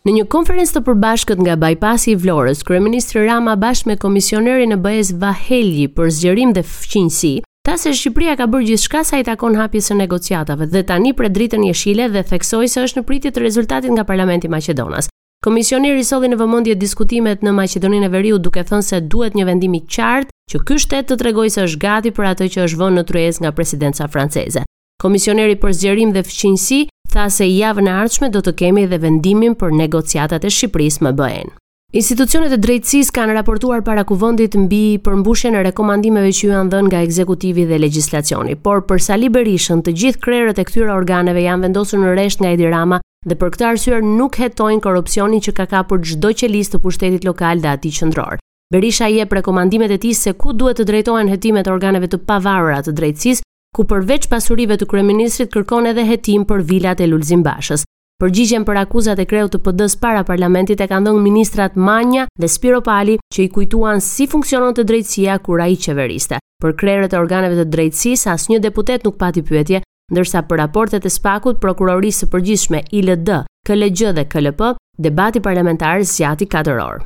Në një konferencë të përbashkët nga bypassi i Vlorës, kryeministri Rama bashkë me komisionerin e BE-s Vahelji për zgjerim dhe fqinjësi, tha se Shqipëria ka bërë gjithçka sa i takon hapjes së negociatave dhe tani pret dritën jeshile dhe theksoi se është në pritje të rezultatit nga Parlamenti maqedonas. Komisioneri solli në vëmendje diskutimet në Maqedoninë e Veriut duke thënë se duhet një vendim i qartë që ky shtet të tregojë se është gati për atë që është vënë në tryezë nga presidenca franceze. Komisioneri për zgjerim dhe fqinjësi tha se javën e ardhshme do të kemi edhe vendimin për negociatat e Shqipërisë me BE-në. Institucionet e drejtësisë kanë raportuar para kuvendit mbi përmbushjen e rekomandimeve që u janë dhënë nga ekzekutivi dhe legjislacioni, por për Sali Berishën të gjithë krerët e këtyre organeve janë vendosur në rresht nga Edi Rama dhe për këtë arsye nuk hetojnë korrupsionin që ka kapur çdo qelizë të pushtetit lokal dhe atij qendror. Berisha jep rekomandimet e tij se ku duhet të drejtohen hetimet e organeve të pavarura të drejtësisë, ku përveç pasurive të kryeministrit kërkon edhe hetim për vilat e Lulzim Bashës. Përgjigjen për akuzat e kreut të PD-së para parlamentit e kanë dhënë ministrat Manja dhe Spiropali, që i kujtuan si funksiononte drejtësia kur ai qeveriste. Për krerët e organeve të drejtësisë, asnjë deputet nuk pati pyetje, ndërsa për raportet e SPAK-ut, Prokurorisë së Përgjithshme, ILD, KLGJ dhe KLP, debati parlamentar zgjati 4 orë.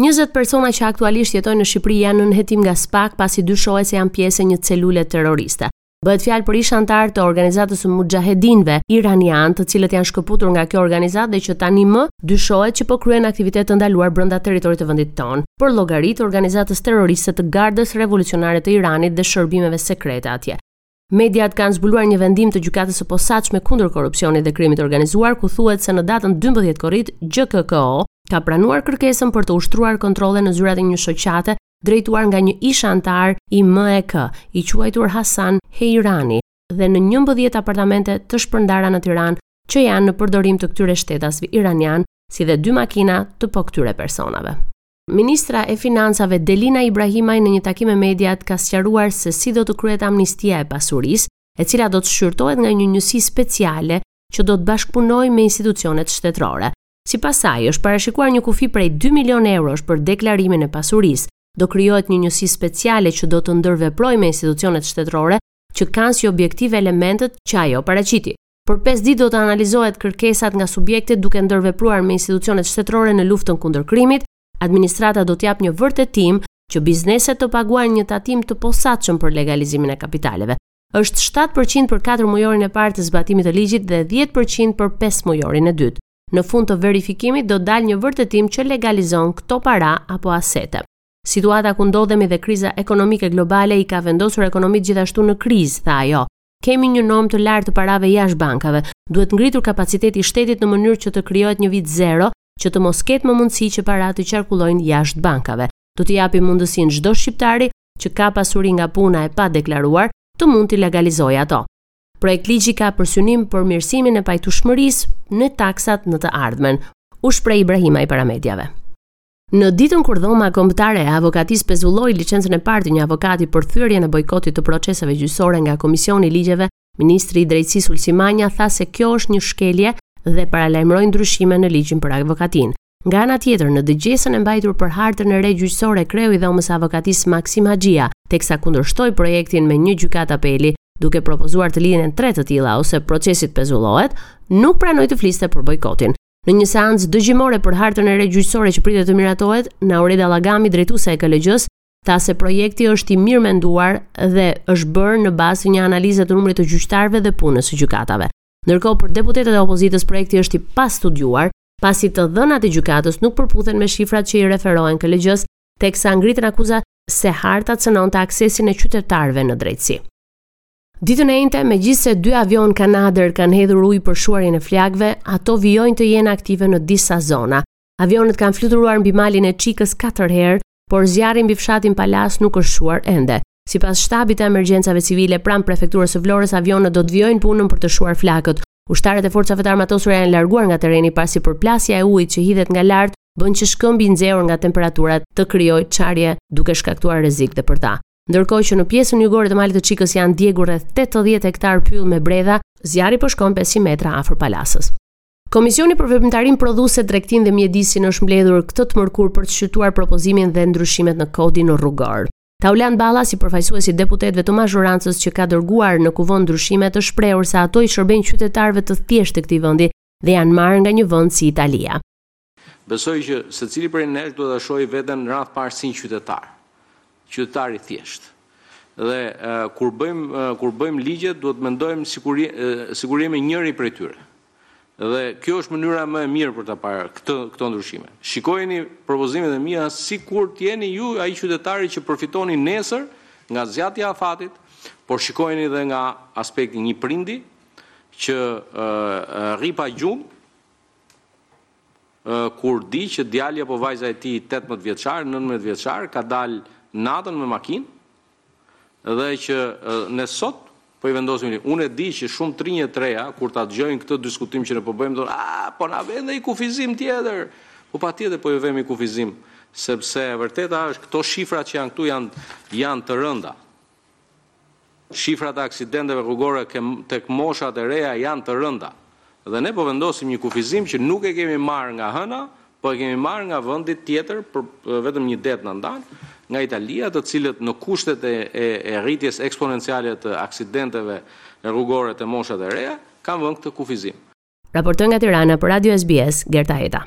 20 persona që aktualisht jetojnë në Shqipëri janë nën hetim nga SPAK pasi dyshohet se janë pjesë e një celule terroriste. Bëhet fjalë për ish anëtarë të organizatës së Muxhahedinëve iranianë, të cilët janë shkëputur nga kjo organizatë dhe që tani më dyshohet që po kryejnë aktivitet të ndaluar brenda territorit të vendit tonë, për llogari të organizatës terroriste të Gardës Revolucionare të Iranit dhe shërbimeve sekrete atje. Mediat kanë zbuluar një vendim të Gjykatës së Posaçme kundër Korrupsionit dhe Krimit të Organizuar ku thuhet se në datën 12 korrik GJKKO ka pranuar kërkesën për të ushtruar kontrolle në zyrat e një shoqate drejtuar nga një ish anëtar i MEK, i quajtur Hasan Heirani, dhe në 11 apartamente të shpërndara në Tiranë që janë në përdorim të këtyre shtetasve iranianë, si dhe dy makina të po këtyre personave. Ministrja e Financave Delina Ibrahimaj në një takim me mediat ka sqaruar se si do të kryhet amnistia e pasurisë, e cila do të shqyrtohet nga një njësi speciale që do të bashkëpunojë me institucionet shtetërore. Sipas saj, është parashikuar një kufi prej 2 milion eurosh për deklarimin e pasurisë. Do krijohet një njësi speciale që do të ndërveprojë me institucionet shtetërore që kanë si objektiv elementet që ajo paraqiti. Për 5 ditë do të analizohet kërkesat nga subjektet duke ndërvepruar me institucionet shtetërore në luftën kundër krimit. Administrata do të japë një vërtetim që bizneset të paguajnë një tatim të posaçëm për legalizimin e kapitaleve. Është 7% për 4 mujorin e parë të zbatimit të ligjit dhe 10% për 5 mujorin e dytë. Në fund të verifikimit do të dalë një vërtetim që legalizon këto para apo asete. Situata ku ndodhemi dhe kriza ekonomike globale i ka vendosur ekonomitë gjithashtu në krizë, tha ajo. Kemi një normë të lartë të parave jashtë bankave. Duhet ngritur kapaciteti i shtetit në mënyrë që të krijohet një vit zero, që të mos ketë më mundësi që paratë të qarkullojnë jashtë bankave. Do t'i japim mundësinë çdo shqiptari që ka pasuri nga puna e padeklaruar të mund t'i legalizojë ato. Projektligji ka për synim përmirësimin e pajtueshmërisë në taksat në të ardhmen, u shpreh Ibrahimaj para mediave. Në ditën kur Dhoma Kombëtare e Avokatisë pezulloi licencën e parë të një avokati për thyerjen e bojkotit të proceseve gjyqësore nga Komisioni i Ligjeve, ministri i Drejtësisë Ulsi Manja tha se kjo është një shkelje dhe paralajmëroi ndryshime në ligjin për avokatinë. Nga ana tjetër, në dëgjesën e mbajtur për hartën e re gjyqësore kreu i Dhomës së Avokatisë Maksim Haxhia, teksa kundërshtoi projektin me një gjykatë apeli, duke propozuar të lihen tre të tilla ose procesi të pezullohet, nuk pranoi të fliste për bojkotin. Në një seancë dëgjimore për hartën e re gjyqësore që pritet të miratohet, Naureda Llagami, drejtuese e KLGJ-së, tha se projekti është i mirëmenduar dhe është bërë në bazë të një analize të numrit të gjyqtarëve dhe punës së gjykatave. Ndërkohë për deputetët e opozitës projekti është i pastudiuar, pasi të dhënat e gjykatës nuk përputhen me shifrat që i referohen KLGJ-së, teksa ngritën akuza se harta cenonte aksesin e qytetarëve në drejtësi. Ditën e enjte, megjithëse dy avionë Kanader kanë hedhur ujë për shuarjen e flakëve, ato vijojnë të jenë aktive në disa zona. Avionët kanë fluturuar mbi malin e Çikës katër herë, por zjarri mbi fshatin Palasë nuk është shuar ende. Sipas shtabit të emergjencave civile pranë prefekturës së Vlorës, avionët do të vijojnë punën për të shuar flakët. Ushtarët e forcave të armatosura janë larguar nga terreni pasi përplasja e ujit që hidhet nga lart bën që shkëmbi i nxehur nga temperaturat të krijojë çarje duke shkaktuar rrezik dhe për ta. Ndërkohë që në pjesën jugore të Malit të Çikës janë djegur rreth 80 hektarë pyll me bredha, zjarri po shkon 500 metra afër Palasës. Komisioni për veprimtarinë prodhuese, tregtinë dhe mjedisin është mbledhur këtë të mërkurë për të shqyrtuar propozimin dhe ndryshimet në kodin rrugor. Taulant Balla, si përfaqësues i deputetëve të mazhorancës që ka dërguar në kuvend ndryshimet, është shprehur se ato i shërbejnë qytetarëve të thjeshtë të këtij vendi dhe janë marrë nga një vend si Italia. Besoj që secili prej nesh duhet ta shohë veten në radhë të parë si një qytetar, qytetar i thjeshtë. Dhe kur bëjmë kur bëjmë ligjet duhet të mendojmë sikur sikur jemi njëri prej tyre. Dhe kjo është mënyra më e mirë për ta parë këtë këto ndryshime. Shikojeni propozimet e mia sikur të jeni ju ai qytetari që përfitoni nesër nga zgjatja e afatit, por shikojeni dhe nga aspekti një prindi që rri pa gjumë, kur di që djali apo vajza e tij tetëmbëdhjetë vjeçar, nëntëmbëdhjetë vjeçar ka dalë natën me makinë dhe që ne sot po i vendosim ligjin. Unë e di që shumë të rinj e të reja kur ta dëgjojnë këtë diskutim që ne po bëjmë thonë, "Ah, po na vënë dhe një kufizim tjetër." Po patjetër po i vëmë kufizim, sepse e vërteta është këto shifra që janë këtu janë janë të rënda. Shifrat e aksidenteve rrugore tek moshat e reja janë të rënda dhe ne po vendosim një kufizim që nuk e kemi marrë nga Hëna, po e kemi marrë nga vendi tjetër, vetëm një det na ndan, nga Italia, të cilët në kushtet e rritjes eksponenciale të aksidenteve rrugore te moshat e reja, kanë vënë këtë kufizim. Raportoi nga Tirana për Radio SBS, Gerta Heta.